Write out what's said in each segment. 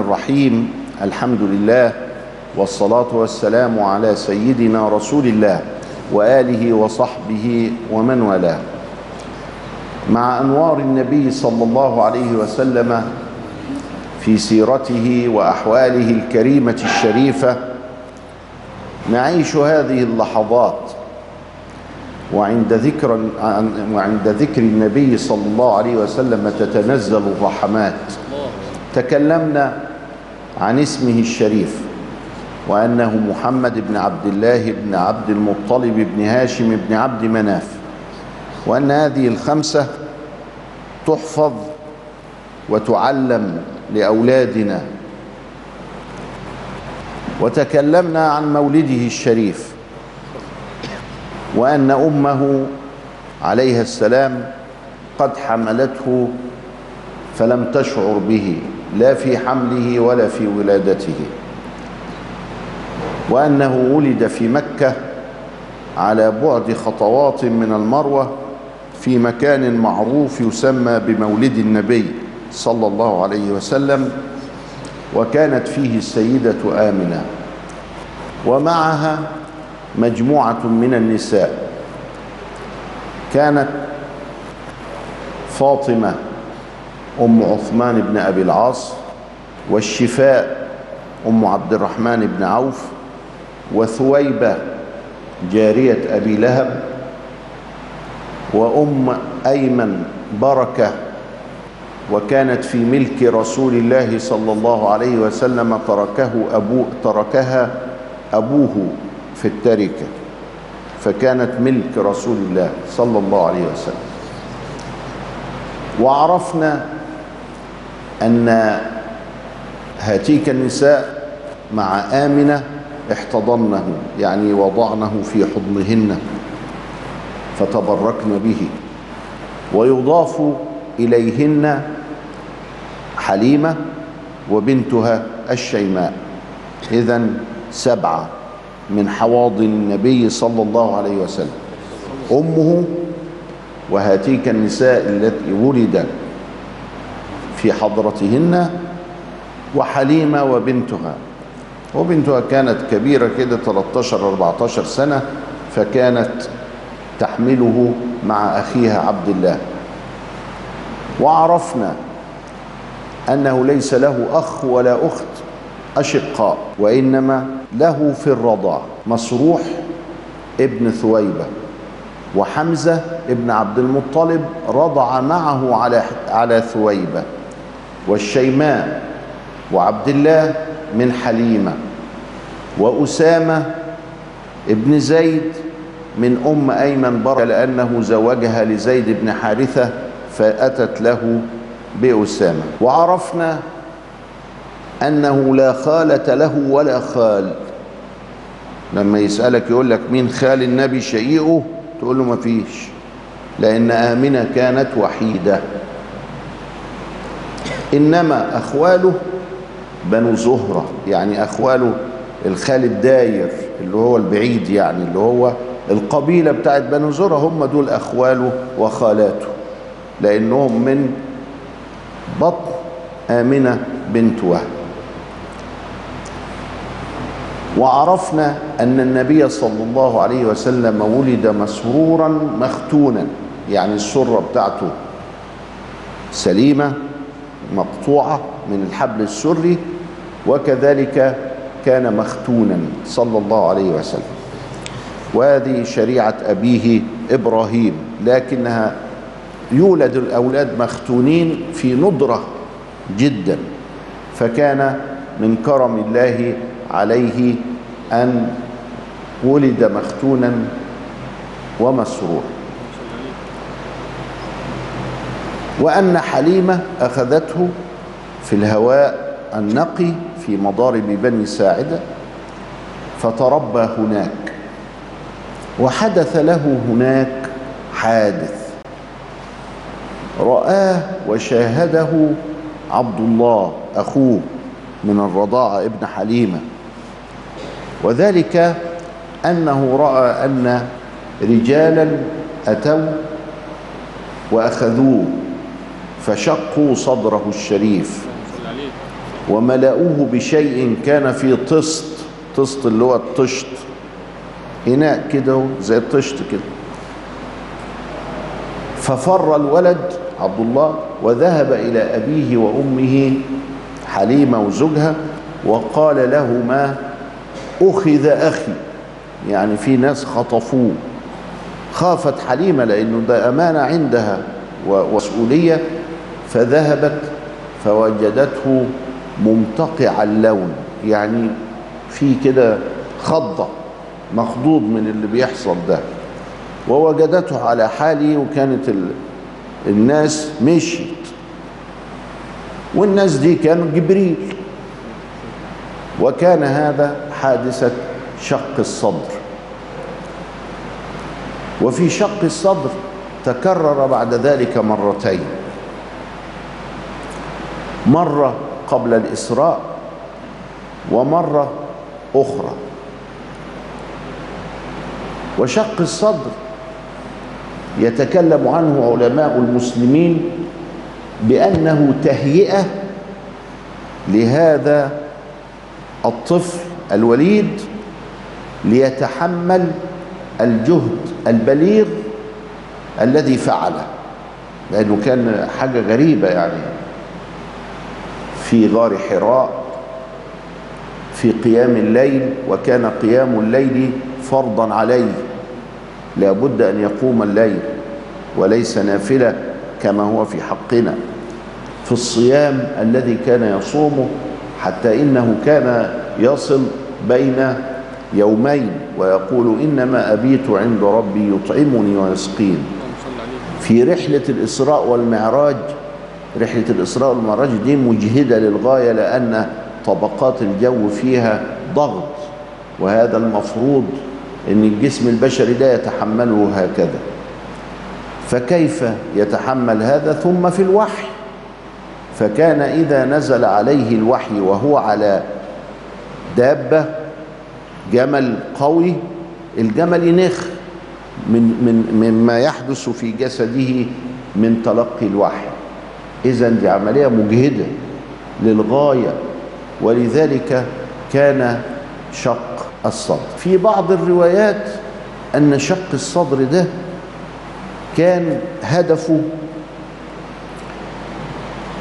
الرحيم الحمد لله والصلاة والسلام على سيدنا رسول الله وآله وصحبه ومن والاه. مع أنوار النبي صلى الله عليه وسلم في سيرته وأحواله الكريمة الشريفة نعيش هذه اللحظات وعند ذكر وعند ذكر النبي صلى الله عليه وسلم تتنزل الرحمات. تكلمنا عن اسمه الشريف وأنه محمد بن عبد الله بن عبد المطلب بن هاشم بن عبد مناف وأن هذه الخمسة تحفظ وتعلم لأولادنا. وتكلمنا عن مولده الشريف وأن أمه عليها السلام قد حملته فلم تشعر به. لا في حمله ولا في ولادته. وأنه ولد في مكة على بعد خطوات من المروة في مكان معروف يسمى بمولد النبي صلى الله عليه وسلم وكانت فيه السيدة آمنة. ومعها مجموعة من النساء. كانت فاطمة أم عثمان بن أبي العاص والشفاء أم عبد الرحمن بن عوف وثويبة جارية أبي لهب وأم أيمن بركة وكانت في ملك رسول الله صلى الله عليه وسلم تركه أبو تركها أبوه في التركة فكانت ملك رسول الله صلى الله عليه وسلم. وعرفنا أن هاتيك النساء مع آمنة احتضنه يعني وضعنه في حضنهن فتبركن به. ويضاف إليهن حليمة وبنتها الشيماء. إذا سبعة من حواضن النبي صلى الله عليه وسلم. أمه وهاتيك النساء التي ولد في حضرتهن وحليمة وبنتها. وبنتها كانت كبيرة كده 13-14 سنة فكانت تحمله مع أخيها عبد الله. وعرفنا أنه ليس له أخ ولا أخت أشقاء وإنما له في الرضاع مسروح ابن ثويبة. وحمزة ابن عبد المطلب رضع معه على على ثويبة. والشيماء وعبد الله من حليمة وأسامة ابن زيد من أم أيمن بركة لأنه زوجها لزيد بن حارثة فأتت له بأسامة. وعرفنا أنه لا خالة له ولا خال. لما يسألك يقول لك مين خال النبي شقيقه تقول له ما فيش لأن آمنة كانت وحيدة. إنما أخواله بنو زهرة يعني أخواله الخال الداير اللي هو البعيد يعني اللي هو القبيلة بتاعت بنو زهرة هم دول أخواله وخالاته لأنهم من بطن آمنة بنت وهب. وعرفنا أن النبي صلى الله عليه وسلم ولد مسرورا مختونا يعني السرة بتاعته سليمة مقطوعة من الحبل السري وكذلك كان مختونا صلى الله عليه وسلم. وهذه شريعة أبيه إبراهيم لكنها يولد الأولاد مختونين في ندرة جدا فكان من كرم الله عليه أن ولد مختونا ومسرور. وأن حليمة أخذته في الهواء النقي في مضارب بني ساعدة فتربى هناك وحدث له هناك حادث. رآه وشاهده عبد الله أخوه من الرضاعة ابن حليمة. وذلك أنه رأى أن رجالا أتوا وأخذوه. فشقوا صدره الشريف. وملأوه بشيء كان في طست طست اللي هو الطشت. إناء كده زي الطشت كده. ففر الولد عبد الله وذهب إلى أبيه وأمه حليمة وزوجها وقال لهما أخذ أخي. يعني في ناس خطفوه. خافت حليمة لأنه ده أمانة عندها ومسؤولية. فذهبت فوجدته ممتقع اللون يعني في كده خضة مخضوض من اللي بيحصل ده. ووجدته على حاله وكانت ال... الناس مشيت. والناس دي كانوا جبريل. وكان هذا حادثة شق الصدر. وفي شق الصدر تكرر بعد ذلك مرتين. مرة قبل الإسراء ومرة أخرى. وشق الصدر يتكلم عنه علماء المسلمين بأنه تهيئة لهذا الطفل الوليد ليتحمل الجهد البليغ الذي فعله لأنه كان حاجة غريبة يعني. في غار حراء في قيام الليل وكان قيام الليل فرضا عليه. لابد أن يقوم الليل وليس نافلة كما هو في حقنا. في الصيام الذي كان يصومه حتى إنه كان يصل بين يومين ويقول إنما أبيت عند ربي يطعمني ويسقين في رحلة الإسراء والمعراج رحلة الإسراء والمعراج دي مجهدة للغاية لأن طبقات الجو فيها ضغط وهذا المفروض أن الجسم البشري لا يتحمله هكذا. فكيف يتحمل هذا؟ ثم في الوحي. فكان إذا نزل عليه الوحي وهو على دابة جمل قوي الجمل ينخ من من مما يحدث في جسده من تلقي الوحي. إذا دي عملية مجهدة للغاية ولذلك كان شق الصدر. في بعض الروايات أن شق الصدر ده كان هدفه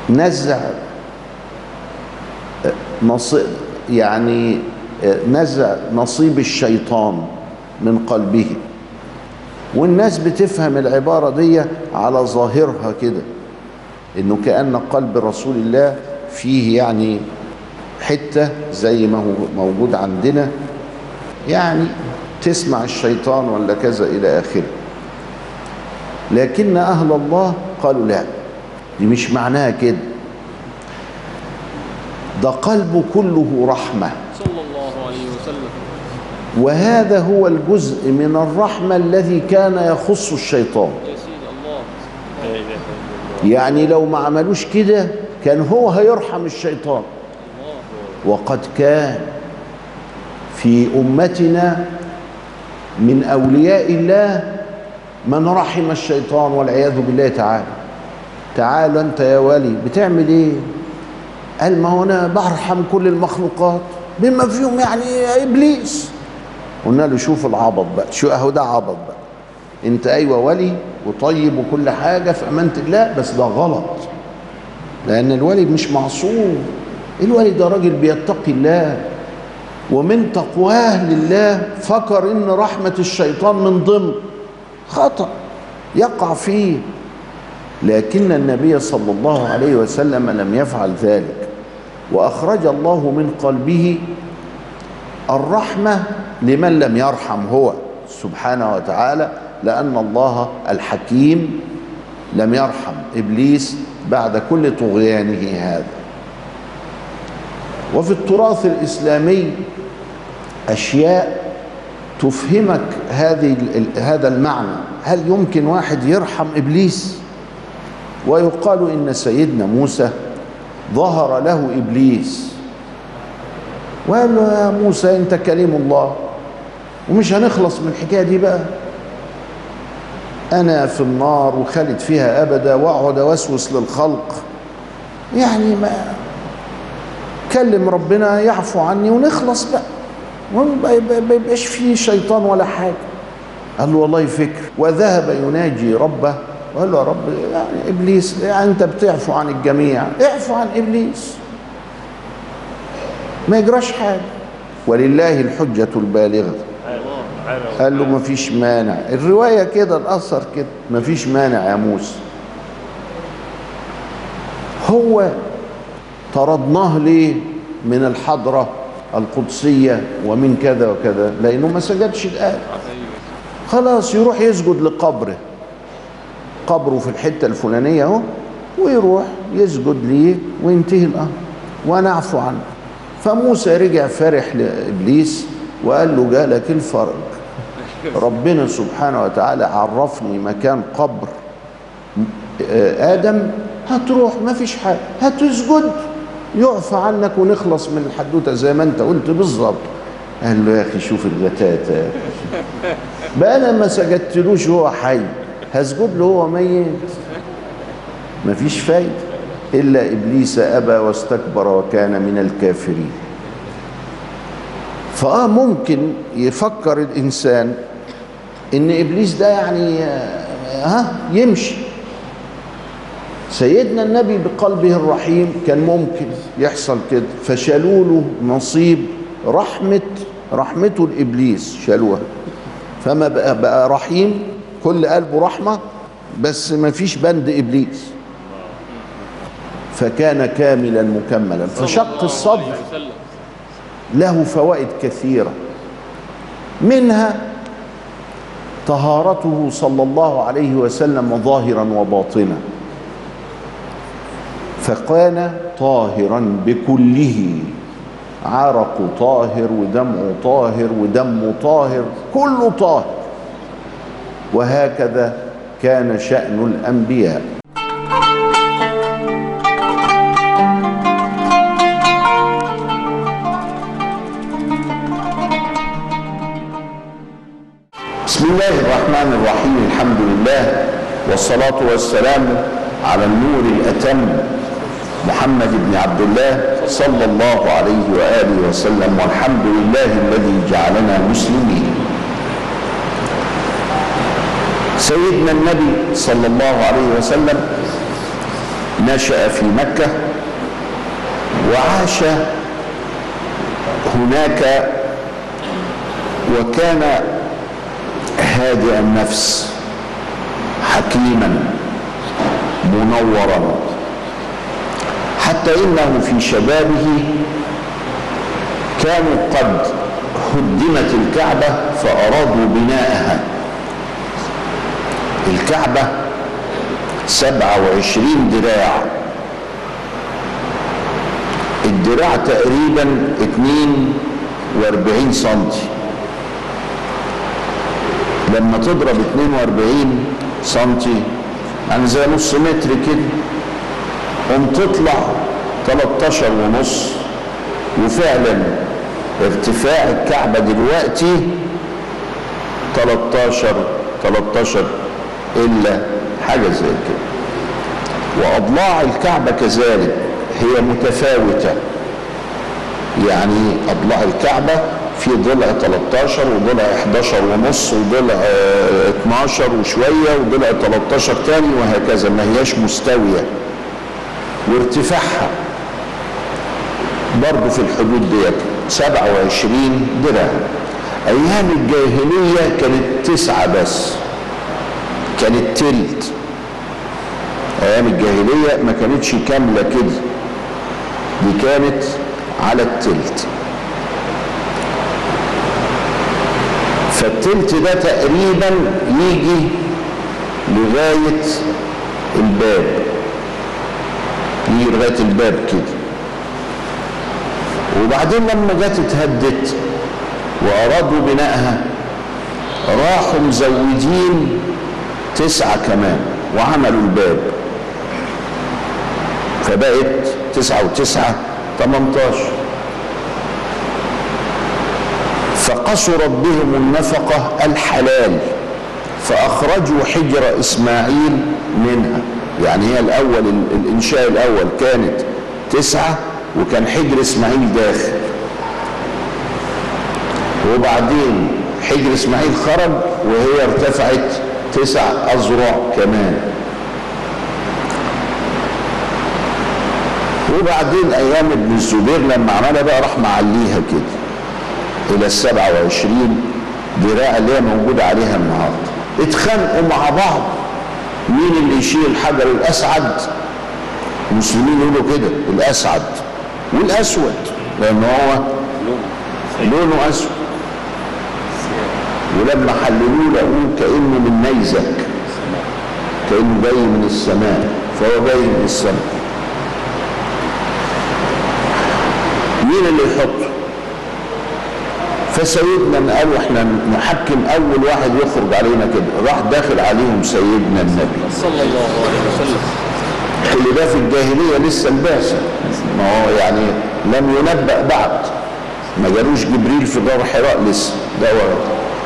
نزع نصيب يعني نزع نصيب الشيطان من قلبه. والناس بتفهم العبارة دي على ظاهرها كده. إنه كأن قلب رسول الله فيه يعني حتة زي ما هو موجود عندنا. يعني تسمع الشيطان ولا كذا إلى آخره. لكن أهل الله قالوا لا دي مش معناها كده. ده قلبه كله رحمة. صلى الله عليه وسلم. وهذا هو الجزء من الرحمة الذي كان يخص الشيطان يا سيدي الله لا اله الا الله يعني لو ما عملوش كده كان هو هيرحم الشيطان. وقد كان في أمتنا من أولياء الله من رحم الشيطان والعياذ بالله تعالى. تعال أنت يا ولي بتعمل إيه؟ قال ما هو أنا برحم كل المخلوقات بما فيهم يعني إبليس. قلنا له شوف العبط بقى شو أهو ده عبط بقى. أنت أيوة ولي وطيب وكل حاجة في أمانة الله بس ده غلط. لأن الولي مش معصوم. الولي ده راجل بيتقي الله. ومن تقواه لله فكر إن رحمة الشيطان من ضمن. خطأ. يقع فيه. لكن النبي صلى الله عليه وسلم لم يفعل ذلك. وأخرج الله من قلبه الرحمة لمن لم يرحم هو. سبحانه وتعالى. لأن الله الحكيم لم يرحم إبليس بعد كل طغيانه هذا. وفي التراث الإسلامي أشياء تفهمك هذه هذا المعنى. هل يمكن واحد يرحم إبليس؟ ويقال إن سيدنا موسى ظهر له إبليس. وقال له يا موسى أنت كريم الله. ومش هنخلص من الحكاية دي بقى. أنا في النار وخالد فيها أبدا وأقعد أوسوس للخلق. يعني ما كلم ربنا يعفو عني ونخلص بقى. ما يبقاش فيه شيطان ولا حاجة. قال له والله فكر. وذهب يناجي ربه. وقال له يا رب يعني إبليس يعني أنت بتعفو عن الجميع. اعفو عن إبليس. ما يجراش حاجة. ولله الحجة البالغة. قال له ما فيش مانع. الرواية كده الأثر كده. ما فيش مانع يا موسى. هو طردناه ليه؟ من الحضرة القدسية ومن كذا وكذا لأنه ما سجدش الآن. خلاص يروح يسجد لقبره. قبره في الحتة الفلانية أهو ويروح يسجد ليه؟ وينتهي الأمر. ونعفو عنه. فموسى رجع فرح لإبليس وقال له جالك الفرج. ربنا سبحانه وتعالى عرفني مكان قبر. آدم هتروح ما فيش حاجة. هتسجد يعفى عنك ونخلص من الحدوتة زي ما انت قلت بالظبط. قال له يا أخي شوف الغتاتة. بقى أنا ما سجدتلوش وهو حي. هسجد له وهو ميت. مفيش فايدة. إلا إبليس أبى واستكبر وكان من الكافرين. فآه ممكن يفكر الإنسان إن إبليس ده يعني ها يمشي. سيدنا النبي بقلبه الرحيم كان ممكن يحصل كده. فشالوا له نصيب رحمة رحمته لإبليس شالوها. فما بقى, بقى رحيم كل قلبه رحمة بس ما فيش بند إبليس. فكان كاملا مكملا. فشق الصدر له فوائد كثيرة. منها طهارته صلى الله عليه وسلم ظاهرا وباطنا. فكان طاهرا بكله. عرق طاهر ودمع طاهر ودم طاهر كله طاهر. وهكذا كان شأن الأنبياء. الله الرحمن الرحيم الحمد لله والصلاة والسلام على النور الأتم محمد بن عبد الله صلى الله عليه وآله وسلم والحمد لله الذي جعلنا مسلمين سيدنا النبي صلى الله عليه وسلم نشأ في مكة وعاش هناك وكان هادئ النفس حكيما منورا. حتى إنه في شبابه كانوا قد هدمت الكعبة فأرادوا بناءها. الكعبة سبعة وعشرين دراع. الدراع تقريبا اتنين وأربعين سنتي. لما تضرب 42 سنتي يعني زي نص متر كده قوم تطلع 13 ونص. وفعلا ارتفاع الكعبة دلوقتي 13 13 إلا حاجة زي كده. وأضلاع الكعبة كذلك هي متفاوتة. يعني أضلاع الكعبة في ضلع 13 وضلع 11 ونص وضلع 12 وشوية وضلع 13 تاني وهكذا ما هياش مستوية. وارتفاعها برضه في الحدود ديت 27 دراع أيام الجاهلية كانت تسعة بس كانت تلت. أيام الجاهلية ما كانتش كاملة كده دي كانت على التلت. فالتلت ده تقريبا يجي لغاية الباب. يجي لغاية الباب كده. وبعدين لما جت اتهدت وأرادوا بنائها راحوا مزودين تسعة كمان وعملوا الباب. فبقت تسعة وتسعة 18 فقصرت بهم النفقة الحلال فأخرجوا حجر إسماعيل منها. يعني هي الأول الإنشاء الأول كانت تسعة وكان حجر إسماعيل داخل. وبعدين حجر إسماعيل خرج وهي ارتفعت تسع أذرع كمان. وبعدين أيام ابن الزبير لما عملها بقى راح معليها كده. إلى السبعة وعشرين ذراع اللي هي موجودة عليها النهاردة. اتخانقوا مع بعض. مين اللي يشيل الحجر الأسعد؟ المسلمين يقولوا كده الأسعد والأسود لأن هو لونه أسود. ولما حللوه لقوه كأنه من نيزك كأنه جاي من السماء فهو جاي من السماء. مين اللي يحطه؟ فسيدنا قالوا إحنا نحكم اول واحد يخرج علينا كده راح داخل عليهم سيدنا النبي. صلى الله عليه وسلم. اللي ده في الجاهلية لسه البعثه ما هو يعني لم ينبأ بعد. ما جالوش جبريل في دار حراء لسه. ده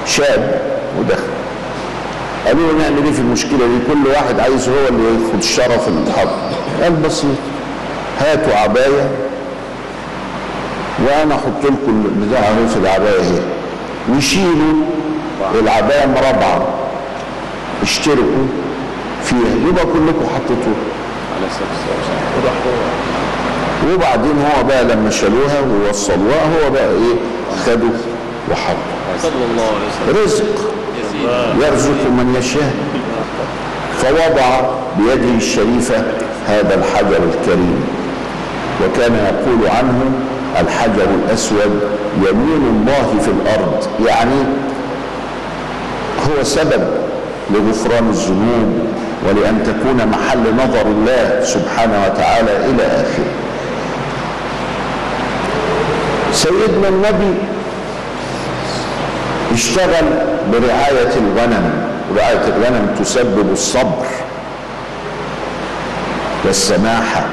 شاب ودخل. قالوا له نعمل إيه في المشكلة دي؟ كل واحد عايز هو اللي ياخد شرف الحرب قال بسيط. هاتوا عباية. وأنا أحط لكم البتاع اهو في العباية اهي وشيلوا العباية مربعه اشتركوا فيها. يبقى كلكم حطيتوها. على هو وبعدين هو بقى لما شالوها ووصلوها هو بقى إيه؟ خدوا وحطوا صلى الله عليه وسلم. رزق. يرزق من يشاء. فوضع بيده الشريفة هذا الحجر الكريم. وكان يقول عنه الحجر الأسود يمين الله في الأرض. يعني هو سبب لغفران الذنوب ولأن تكون محل نظر الله سبحانه وتعالى إلى آخره. سيدنا النبي اشتغل برعاية الغنم. ورعاية الغنم تسبب الصبر والسماحة.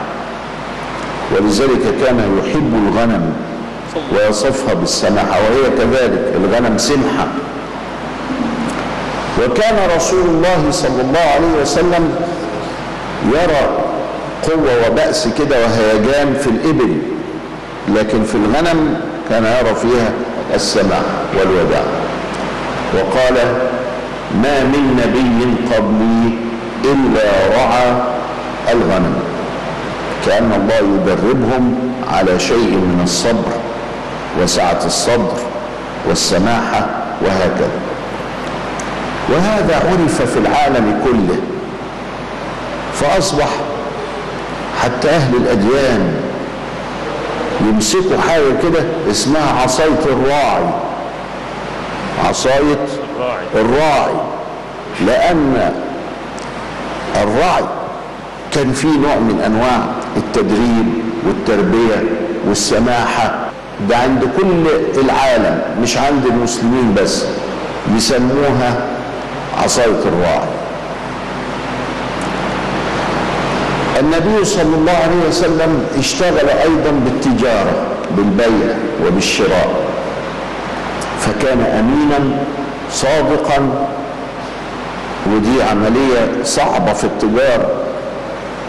ولذلك كان يحب الغنم ويصفها بالسماحة وهي كذلك الغنم سمحة. وكان رسول الله صلى الله عليه وسلم يرى قوة وبأس كده وهيجان في الإبل لكن في الغنم كان يرى فيها السماح والوداع. وقال ما من نبي قبلي إلا رعى الغنم. كأن الله يدربهم على شيء من الصبر وسعة الصدر والسماحة وهكذا. وهذا عرف في العالم كله فأصبح حتى أهل الأديان يمسكوا حاجة كده اسمها عصاية الراعي. عصاية الراعي. لأن الراعي كان فيه نوع من أنواع التدريب والتربية والسماحة. ده عند كل العالم مش عند المسلمين بس. يسموها عصاية الراعي. النبي صلى الله عليه وسلم اشتغل أيضا بالتجارة بالبيع وبالشراء. فكان امينا صادقا ودي عملية صعبة في التجارة.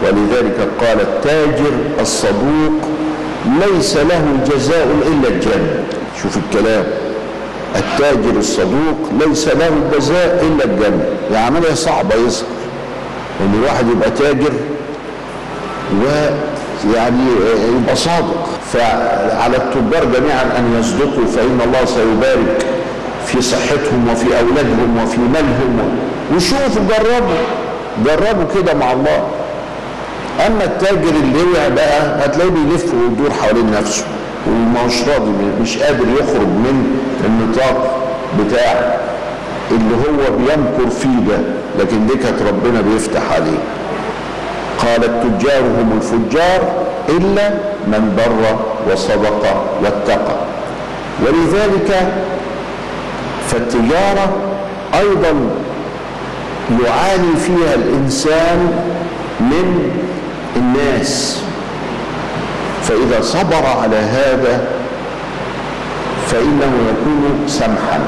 ولذلك قال التاجر الصدوق ليس له جزاء إلا الجنة. شوف الكلام. التاجر الصدوق ليس له جزاء إلا الجنة. دي عمليه صعبه يظهر إن الواحد يبقى تاجر ويعني يبقى صادق. فعلى التجار جميعا أن يصدقوا فإن الله سيبارك في صحتهم وفي أولادهم وفي مالهم. وشوفوا جربوا. جربوا كده مع الله. أما التاجر اللي هو بقى هتلاقيه بيلف ويدور حوالين نفسه ومش راضي مش قادر يخرج من النطاق بتاع اللي هو بيمكر فيه ده لكن دي كانت ربنا بيفتح عليه. قال التجار هم الفجار إلا من بر وصدق واتقى. ولذلك فالتجارة أيضا يعاني فيها الإنسان من الناس. فإذا صبر على هذا فإنه يكون سمحا.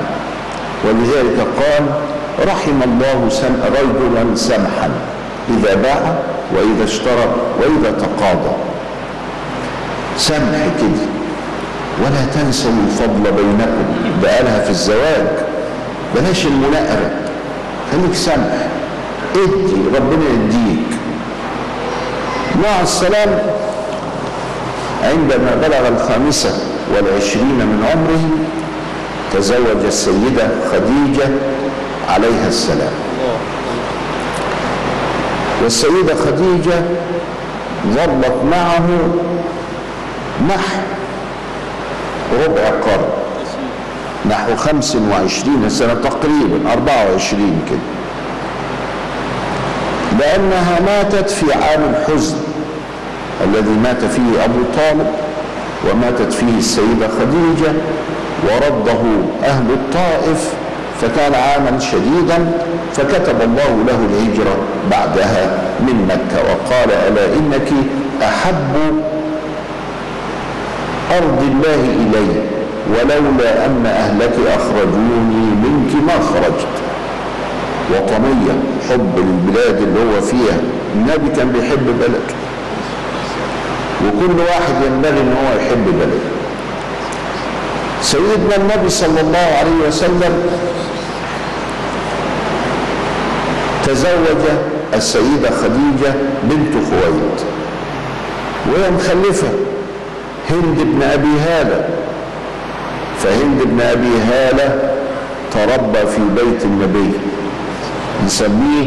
ولذلك قال رحم الله سم رجلا سمحا. إذا باع وإذا اشترى وإذا تقاضى. سمح كده. ولا تنسوا الفضل بينكم. ده قالها في الزواج. بلاش المناقرة خليك سمح. ادي ربنا يديك. مع السلام عندما بلغ الخامسة والعشرين من عمره تزوج السيدة خديجة عليها السلام. والسيدة خديجة ظلت معه نحو ربع قرن نحو خمس وعشرين سنة تقريبا أربعة وعشرين كده. لأنها ماتت في عام الحزن. الذي مات فيه أبو طالب وماتت فيه السيدة خديجة ورده أهل الطائف فكان عاما شديدا فكتب الله له الهجرة بعدها من مكة وقال ألا إنك أحب أرض الله إلي ولولا أن أهلك أخرجوني منك ما خرجت. وطنية حب البلاد اللي هو فيها النبي كان بيحب بلده. وكل واحد ينبغي إن هو يحب بلده. سيدنا النبي صلى الله عليه وسلم تزوج السيدة خديجة بنت خويلد. وهي مخلفة هند بن أبي هالة. فهند بن أبي هالة تربى في بيت النبي. نسميه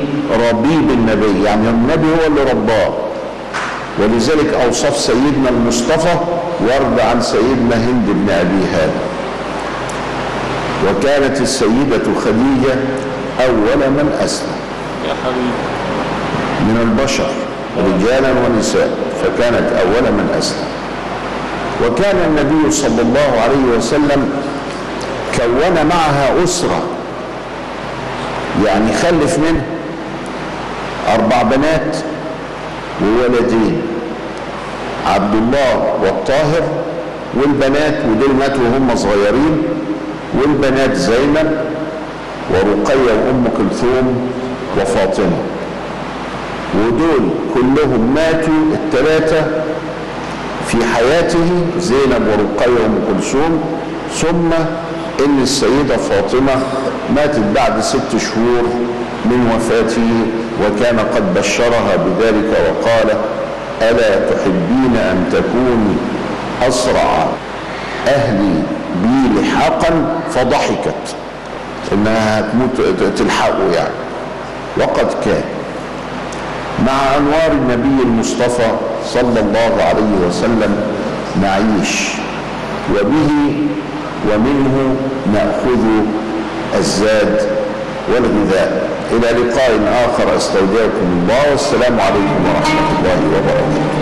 ربيب النبي يعني النبي هو اللي رباه. ولذلك أوصف سيدنا المصطفى ورد عن سيدنا هند بن أبي هالة وكانت السيدة خديجة أول من أسلم. يا حبيبي. من البشر رجالا ونساء فكانت أول من أسلم. وكان النبي صلى الله عليه وسلم كون معها أسرة. يعني خلف منها أربع بنات وولدين عبد الله والطاهر والبنات ودول ماتوا وهم صغيرين والبنات زينب ورقية وأم كلثوم وفاطمة. ودول كلهم ماتوا الثلاثة في حياته زينب ورقية وأم كلثوم ثم إن السيدة فاطمة ماتت بعد ست شهور من وفاته وكان قد بشرها بذلك وقال ألا تحبين أن تكوني أسرع أهلي بي لحاقا فضحكت. إنها هتموت تلحقه يعني. وقد كان. مع أنوار النبي المصطفى صلى الله عليه وسلم نعيش وبه ومنه نأخذ الزاد والغذاء. إلى لقاء آخر أستودعكم الله والسلام عليكم ورحمة الله وبركاته.